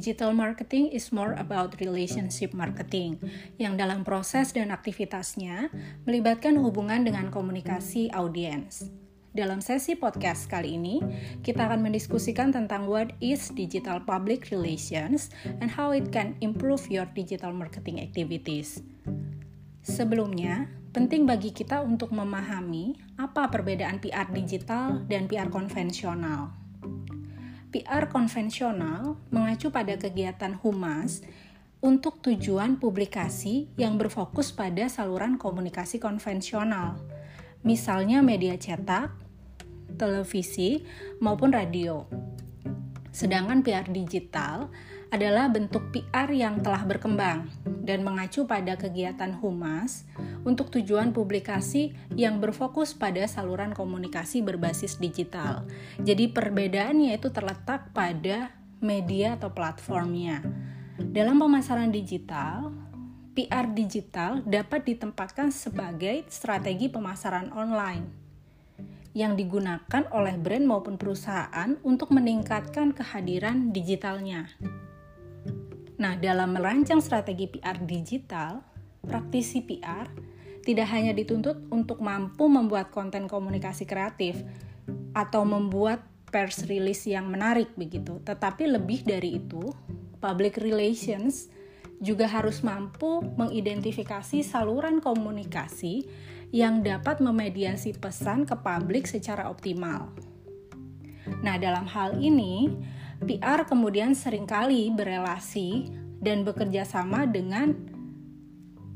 Digital marketing is more about relationship marketing, yang dalam proses dan aktivitasnya melibatkan hubungan dengan komunikasi audiens. Dalam sesi podcast kali ini, kita akan mendiskusikan tentang what is digital public relations and how it can improve your digital marketing activities. Sebelumnya, penting bagi kita untuk memahami apa perbedaan PR digital dan PR konvensional. PR konvensional mengacu pada kegiatan humas untuk tujuan publikasi yang berfokus pada saluran komunikasi konvensional, misalnya media cetak, televisi, maupun radio. Sedangkan PR digital adalah bentuk PR yang telah berkembang dan mengacu pada kegiatan humas untuk tujuan publikasi yang berfokus pada saluran komunikasi berbasis digital. Jadi perbedaannya itu terletak pada media atau platformnya. Dalam pemasaran digital, PR digital dapat ditempatkan sebagai strategi pemasaran online yang digunakan oleh brand maupun perusahaan untuk meningkatkan kehadiran digitalnya. Nah, dalam merancang strategi PR digital, praktisi PR tidak hanya dituntut untuk mampu membuat konten komunikasi kreatif atau membuat press release yang menarik begitu, tetapi lebih dari itu, public relations juga harus mampu mengidentifikasi saluran komunikasi yang dapat memediasi pesan ke publik secara optimal. Nah, dalam hal ini, PR kemudian sering kali berelasi dan bekerja sama dengan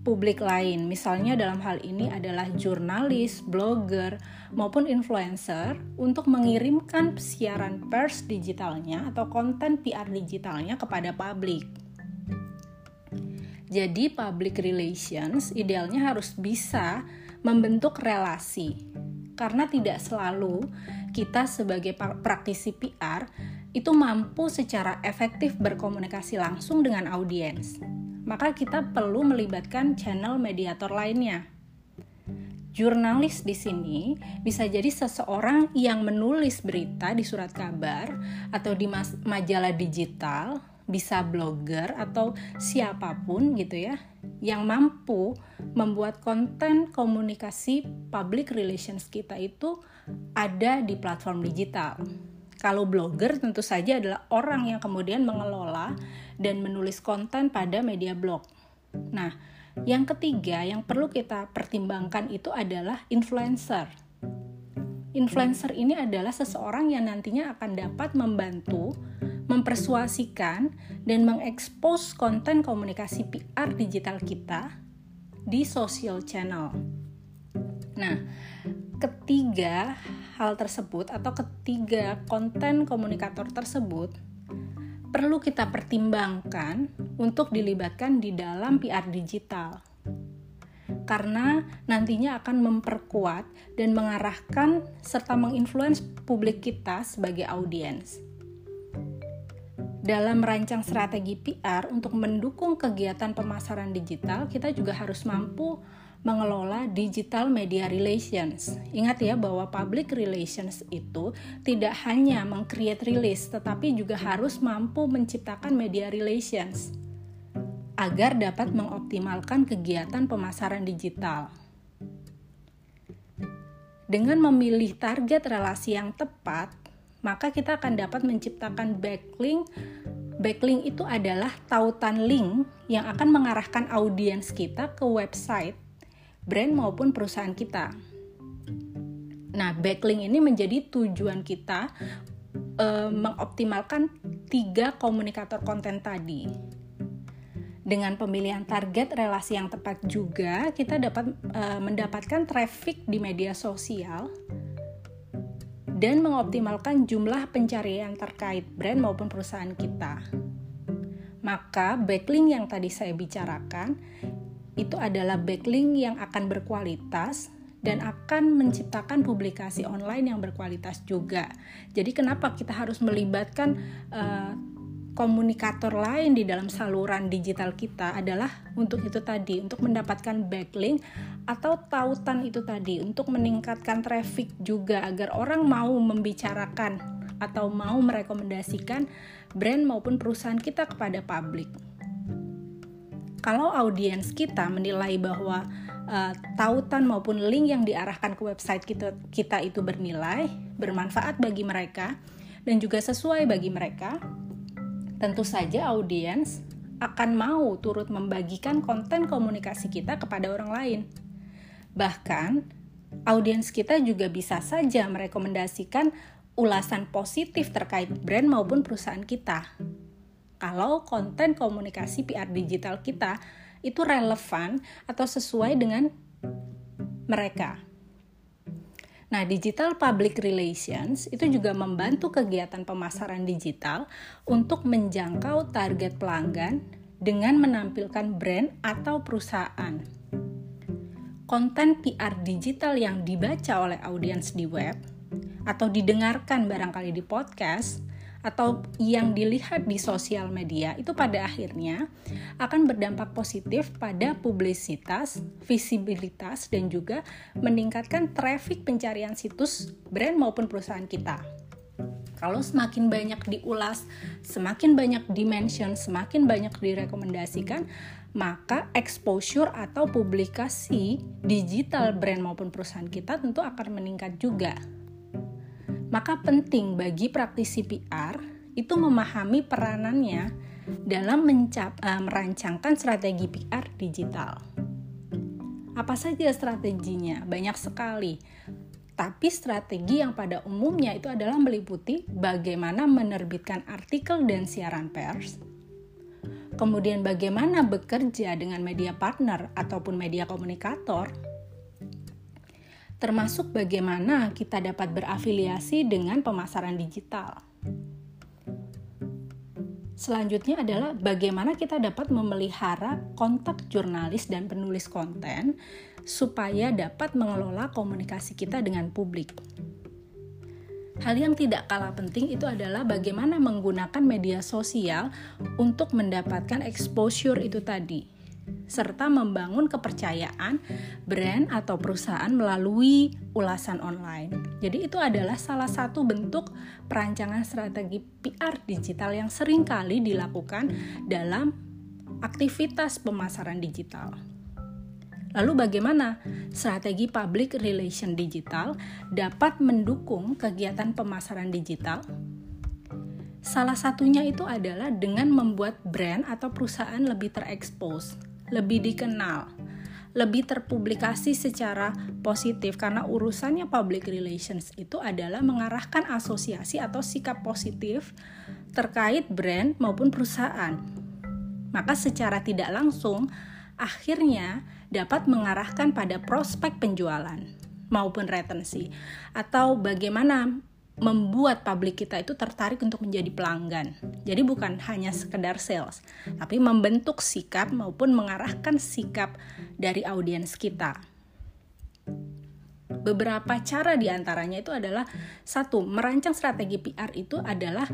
publik lain. Misalnya dalam hal ini adalah jurnalis, blogger, maupun influencer untuk mengirimkan siaran pers digitalnya atau konten PR digitalnya kepada publik. Jadi public relations idealnya harus bisa membentuk relasi. Karena tidak selalu kita sebagai praktisi PR itu mampu secara efektif berkomunikasi langsung dengan audiens maka kita perlu melibatkan channel mediator lainnya. Jurnalis di sini bisa jadi seseorang yang menulis berita di surat kabar atau di majalah digital, bisa blogger atau siapa pun gitu ya, yang mampu membuat konten komunikasi public relations kita itu ada di platform digital. Kalau blogger tentu saja adalah orang yang kemudian mengelola dan menulis konten pada media blog. Nah, yang ketiga yang perlu kita pertimbangkan itu adalah influencer. Influencer ini adalah seseorang yang nantinya akan dapat membantu mempersuasikan dan mengekspos konten komunikasi PR digital kita di social channel. Nah, ketiga hal tersebut atau ketiga konten komunikator tersebut perlu kita pertimbangkan untuk dilibatkan di dalam PR digital. Karena nantinya akan memperkuat dan mengarahkan serta menginfluence publik kita sebagai audiens. Dalam merancang strategi PR untuk mendukung kegiatan pemasaran digital, kita juga harus mampu mengelola digital media relations. Ingat ya bahwa public relations itu tidak hanya mengcreate release tetapi juga harus mampu menciptakan media relations agar dapat mengoptimalkan kegiatan pemasaran digital. Dengan memilih target relasi yang tepat, maka kita akan dapat menciptakan backlink Backlink itu adalah tautan link yang akan mengarahkan audiens kita ke website brand maupun perusahaan kita. Nah, backlink ini menjadi tujuan kita e, mengoptimalkan tiga komunikator konten tadi. Dengan pemilihan target relasi yang tepat juga, kita dapat e, mendapatkan traffic di media sosial dan mengoptimalkan jumlah pencarian terkait brand maupun perusahaan kita. Maka backlink yang tadi saya bicarakan itu adalah backlink yang akan berkualitas dan akan menciptakan publikasi online yang berkualitas juga. Jadi kenapa kita harus melibatkan uh, komunikator lain di dalam saluran digital kita adalah untuk itu tadi, untuk mendapatkan backlink atau tautan itu tadi, untuk meningkatkan traffic juga agar orang mau membicarakan atau mau merekomendasikan brand maupun perusahaan kita kepada publik. Kalau audiens kita menilai bahwa uh, tautan maupun link yang diarahkan ke website kita, kita itu bernilai, bermanfaat bagi mereka, dan juga sesuai bagi mereka, tentu saja audiens akan mau turut membagikan konten komunikasi kita kepada orang lain. Bahkan, audiens kita juga bisa saja merekomendasikan ulasan positif terkait brand maupun perusahaan kita. Kalau konten komunikasi PR digital kita itu relevan atau sesuai dengan mereka. Nah, digital public relations itu juga membantu kegiatan pemasaran digital untuk menjangkau target pelanggan dengan menampilkan brand atau perusahaan. Konten PR digital yang dibaca oleh audiens di web atau didengarkan barangkali di podcast atau yang dilihat di sosial media itu pada akhirnya akan berdampak positif pada publisitas, visibilitas, dan juga meningkatkan traffic pencarian situs brand maupun perusahaan kita. Kalau semakin banyak diulas, semakin banyak dimension, semakin banyak direkomendasikan, maka exposure atau publikasi digital brand maupun perusahaan kita tentu akan meningkat juga. Maka penting bagi praktisi PR itu memahami peranannya dalam mencap, uh, merancangkan strategi PR digital. Apa saja strateginya? Banyak sekali. Tapi strategi yang pada umumnya itu adalah meliputi bagaimana menerbitkan artikel dan siaran pers, kemudian bagaimana bekerja dengan media partner ataupun media komunikator, termasuk bagaimana kita dapat berafiliasi dengan pemasaran digital. Selanjutnya adalah bagaimana kita dapat memelihara kontak jurnalis dan penulis konten supaya dapat mengelola komunikasi kita dengan publik. Hal yang tidak kalah penting itu adalah bagaimana menggunakan media sosial untuk mendapatkan exposure itu tadi serta membangun kepercayaan brand atau perusahaan melalui ulasan online. Jadi itu adalah salah satu bentuk perancangan strategi PR digital yang sering kali dilakukan dalam aktivitas pemasaran digital. Lalu bagaimana strategi public relation digital dapat mendukung kegiatan pemasaran digital? Salah satunya itu adalah dengan membuat brand atau perusahaan lebih terekspos lebih dikenal, lebih terpublikasi secara positif. Karena urusannya public relations itu adalah mengarahkan asosiasi atau sikap positif terkait brand maupun perusahaan. Maka secara tidak langsung akhirnya dapat mengarahkan pada prospek penjualan maupun retensi. Atau bagaimana membuat publik kita itu tertarik untuk menjadi pelanggan. Jadi bukan hanya sekedar sales, tapi membentuk sikap maupun mengarahkan sikap dari audiens kita. Beberapa cara di antaranya itu adalah satu, merancang strategi PR itu adalah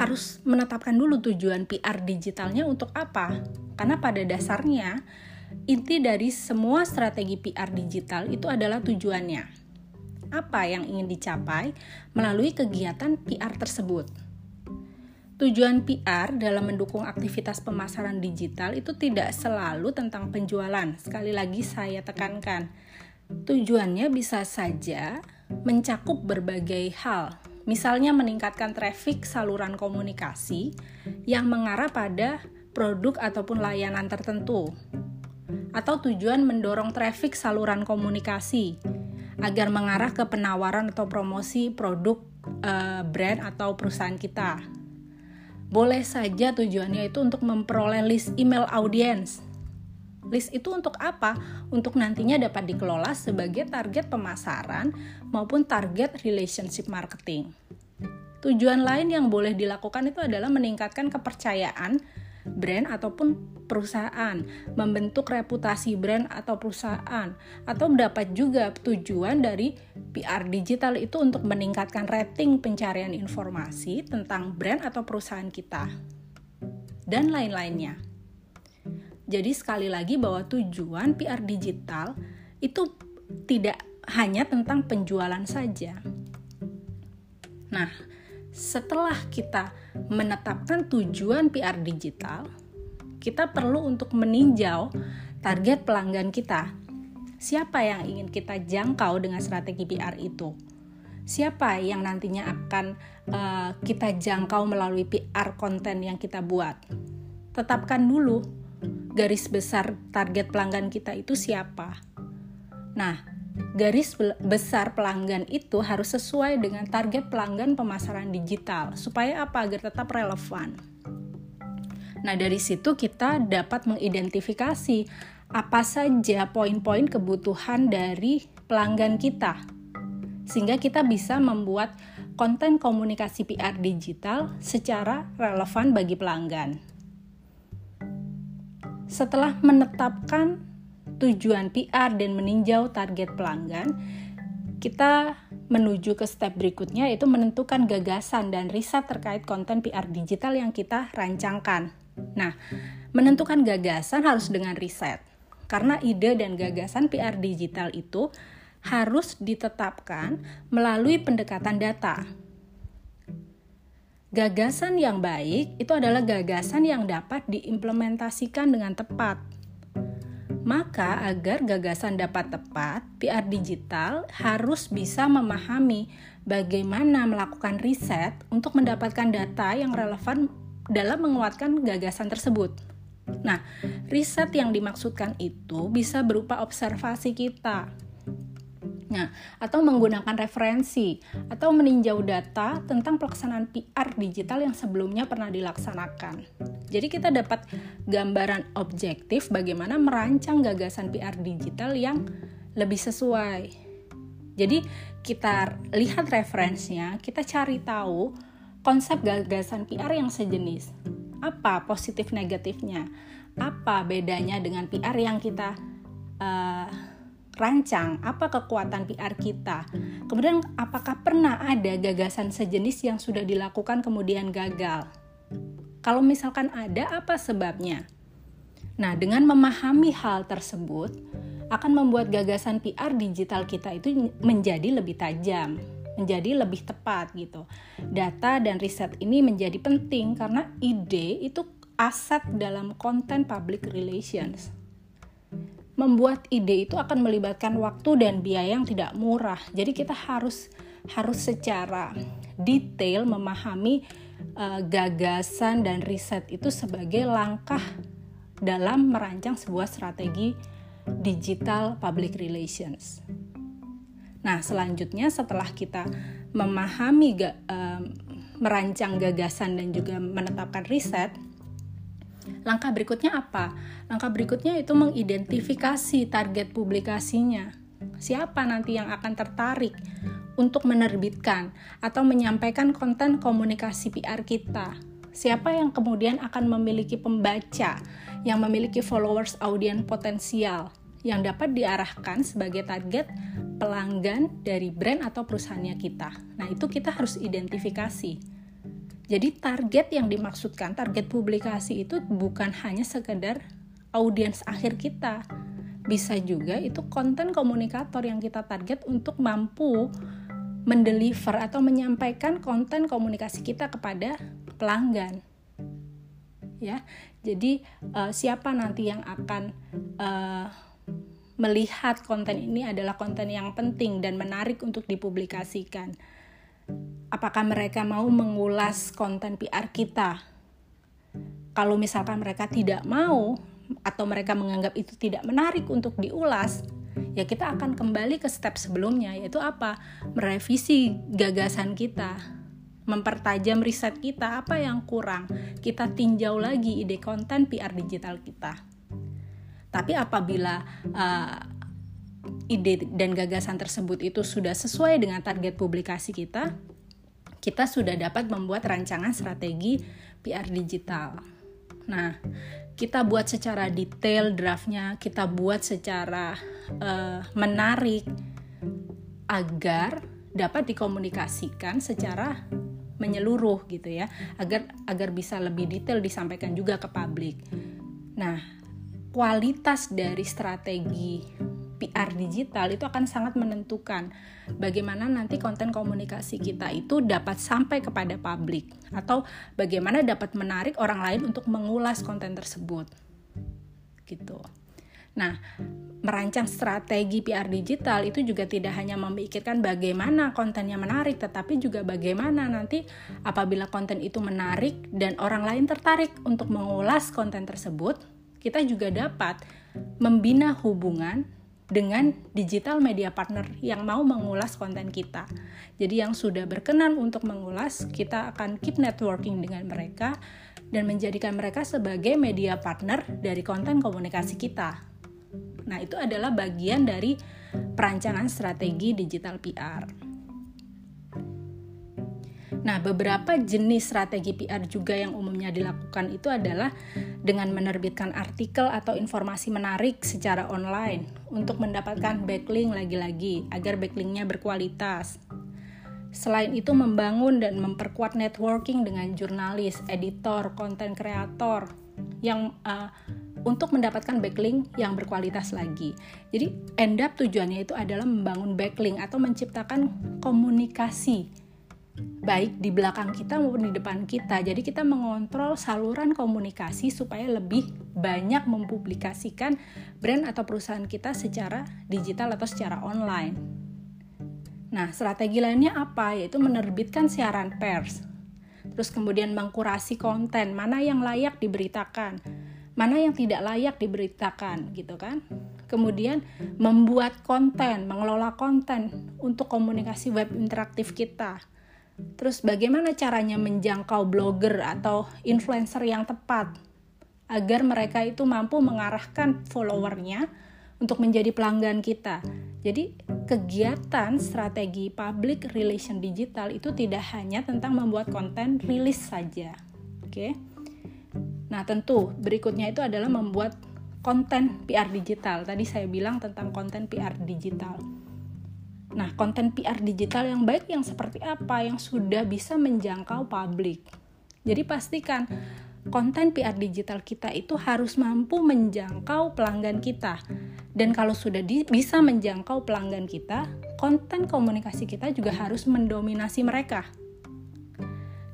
harus menetapkan dulu tujuan PR digitalnya untuk apa. Karena pada dasarnya inti dari semua strategi PR digital itu adalah tujuannya apa yang ingin dicapai melalui kegiatan PR tersebut. Tujuan PR dalam mendukung aktivitas pemasaran digital itu tidak selalu tentang penjualan. Sekali lagi saya tekankan, tujuannya bisa saja mencakup berbagai hal. Misalnya meningkatkan traffic saluran komunikasi yang mengarah pada produk ataupun layanan tertentu. Atau tujuan mendorong traffic saluran komunikasi agar mengarah ke penawaran atau promosi produk uh, brand atau perusahaan kita. Boleh saja tujuannya itu untuk memperoleh list email audiens. List itu untuk apa? Untuk nantinya dapat dikelola sebagai target pemasaran maupun target relationship marketing. Tujuan lain yang boleh dilakukan itu adalah meningkatkan kepercayaan brand ataupun perusahaan, membentuk reputasi brand atau perusahaan, atau dapat juga tujuan dari PR digital itu untuk meningkatkan rating pencarian informasi tentang brand atau perusahaan kita, dan lain-lainnya. Jadi, sekali lagi, bahwa tujuan PR digital itu tidak hanya tentang penjualan saja. Nah, setelah kita menetapkan tujuan PR digital, kita perlu untuk meninjau target pelanggan kita. Siapa yang ingin kita jangkau dengan strategi PR itu? Siapa yang nantinya akan uh, kita jangkau melalui PR konten yang kita buat? Tetapkan dulu garis besar target pelanggan kita itu siapa. Nah, garis besar pelanggan itu harus sesuai dengan target pelanggan pemasaran digital supaya apa agar tetap relevan. Nah, dari situ kita dapat mengidentifikasi apa saja poin-poin kebutuhan dari pelanggan kita. Sehingga kita bisa membuat konten komunikasi PR digital secara relevan bagi pelanggan. Setelah menetapkan tujuan PR dan meninjau target pelanggan, kita menuju ke step berikutnya yaitu menentukan gagasan dan riset terkait konten PR digital yang kita rancangkan. Nah, menentukan gagasan harus dengan riset. Karena ide dan gagasan PR digital itu harus ditetapkan melalui pendekatan data. Gagasan yang baik itu adalah gagasan yang dapat diimplementasikan dengan tepat. Maka, agar gagasan dapat tepat, PR digital harus bisa memahami bagaimana melakukan riset untuk mendapatkan data yang relevan dalam menguatkan gagasan tersebut. Nah, riset yang dimaksudkan itu bisa berupa observasi kita. Nah, atau menggunakan referensi atau meninjau data tentang pelaksanaan PR digital yang sebelumnya pernah dilaksanakan. Jadi kita dapat gambaran objektif bagaimana merancang gagasan PR digital yang lebih sesuai. Jadi kita lihat referensinya, kita cari tahu konsep gagasan PR yang sejenis. Apa positif negatifnya? Apa bedanya dengan PR yang kita uh, rancang? Apa kekuatan PR kita? Kemudian apakah pernah ada gagasan sejenis yang sudah dilakukan kemudian gagal? Kalau misalkan ada, apa sebabnya? Nah, dengan memahami hal tersebut akan membuat gagasan PR digital kita itu menjadi lebih tajam menjadi lebih tepat gitu. Data dan riset ini menjadi penting karena ide itu aset dalam konten public relations. Membuat ide itu akan melibatkan waktu dan biaya yang tidak murah. Jadi kita harus harus secara detail memahami uh, gagasan dan riset itu sebagai langkah dalam merancang sebuah strategi digital public relations. Nah, selanjutnya setelah kita memahami ga, uh, merancang gagasan dan juga menetapkan riset, langkah berikutnya apa? Langkah berikutnya itu mengidentifikasi target publikasinya. Siapa nanti yang akan tertarik untuk menerbitkan atau menyampaikan konten komunikasi PR kita? Siapa yang kemudian akan memiliki pembaca yang memiliki followers audien potensial yang dapat diarahkan sebagai target pelanggan dari brand atau perusahaannya kita. Nah, itu kita harus identifikasi. Jadi target yang dimaksudkan, target publikasi itu bukan hanya sekedar audiens akhir kita. Bisa juga itu konten komunikator yang kita target untuk mampu mendeliver atau menyampaikan konten komunikasi kita kepada pelanggan. Ya. Jadi uh, siapa nanti yang akan uh, melihat konten ini adalah konten yang penting dan menarik untuk dipublikasikan. Apakah mereka mau mengulas konten PR kita? Kalau misalkan mereka tidak mau atau mereka menganggap itu tidak menarik untuk diulas, ya kita akan kembali ke step sebelumnya yaitu apa? Merevisi gagasan kita, mempertajam riset kita apa yang kurang, kita tinjau lagi ide konten PR digital kita. Tapi apabila uh, ide dan gagasan tersebut itu sudah sesuai dengan target publikasi kita, kita sudah dapat membuat rancangan strategi PR digital. Nah, kita buat secara detail draftnya, kita buat secara uh, menarik agar dapat dikomunikasikan secara menyeluruh gitu ya, agar agar bisa lebih detail disampaikan juga ke publik. Nah, kualitas dari strategi PR digital itu akan sangat menentukan bagaimana nanti konten komunikasi kita itu dapat sampai kepada publik atau bagaimana dapat menarik orang lain untuk mengulas konten tersebut. Gitu. Nah, merancang strategi PR digital itu juga tidak hanya memikirkan bagaimana kontennya menarik, tetapi juga bagaimana nanti apabila konten itu menarik dan orang lain tertarik untuk mengulas konten tersebut, kita juga dapat membina hubungan dengan digital media partner yang mau mengulas konten kita. Jadi yang sudah berkenan untuk mengulas, kita akan keep networking dengan mereka dan menjadikan mereka sebagai media partner dari konten komunikasi kita. Nah, itu adalah bagian dari perancangan strategi digital PR. Nah, beberapa jenis strategi PR juga yang umumnya dilakukan itu adalah dengan menerbitkan artikel atau informasi menarik secara online untuk mendapatkan backlink lagi-lagi agar backlinknya berkualitas. Selain itu membangun dan memperkuat networking dengan jurnalis, editor, konten kreator yang uh, untuk mendapatkan backlink yang berkualitas lagi. Jadi end up tujuannya itu adalah membangun backlink atau menciptakan komunikasi baik di belakang kita maupun di depan kita. Jadi kita mengontrol saluran komunikasi supaya lebih banyak mempublikasikan brand atau perusahaan kita secara digital atau secara online. Nah, strategi lainnya apa? Yaitu menerbitkan siaran pers. Terus kemudian mengkurasi konten, mana yang layak diberitakan mana yang tidak layak diberitakan gitu kan kemudian membuat konten mengelola konten untuk komunikasi web interaktif kita terus bagaimana caranya menjangkau blogger atau influencer yang tepat agar mereka itu mampu mengarahkan followernya untuk menjadi pelanggan kita. Jadi kegiatan strategi public relation digital itu tidak hanya tentang membuat konten rilis saja. Oke. Nah, tentu berikutnya itu adalah membuat konten PR digital. Tadi saya bilang tentang konten PR digital. Nah, konten PR digital yang baik yang seperti apa yang sudah bisa menjangkau publik. Jadi pastikan konten PR digital kita itu harus mampu menjangkau pelanggan kita. Dan kalau sudah di, bisa menjangkau pelanggan kita, konten komunikasi kita juga harus mendominasi mereka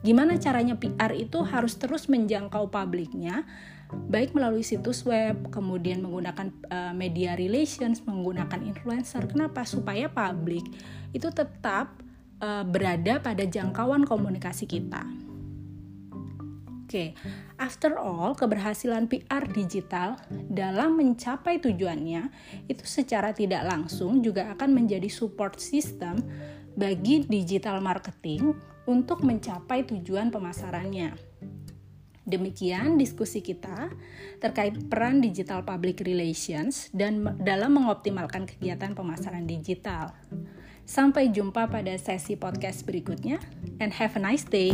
Gimana caranya PR itu harus terus menjangkau publiknya, baik melalui situs web, kemudian menggunakan uh, media relations, menggunakan influencer. Kenapa? Supaya publik itu tetap uh, berada pada jangkauan komunikasi kita. Oke, okay. after all, keberhasilan PR digital dalam mencapai tujuannya itu secara tidak langsung juga akan menjadi support system bagi digital marketing untuk mencapai tujuan pemasarannya. Demikian diskusi kita terkait peran digital public relations dan dalam mengoptimalkan kegiatan pemasaran digital. Sampai jumpa pada sesi podcast berikutnya and have a nice day.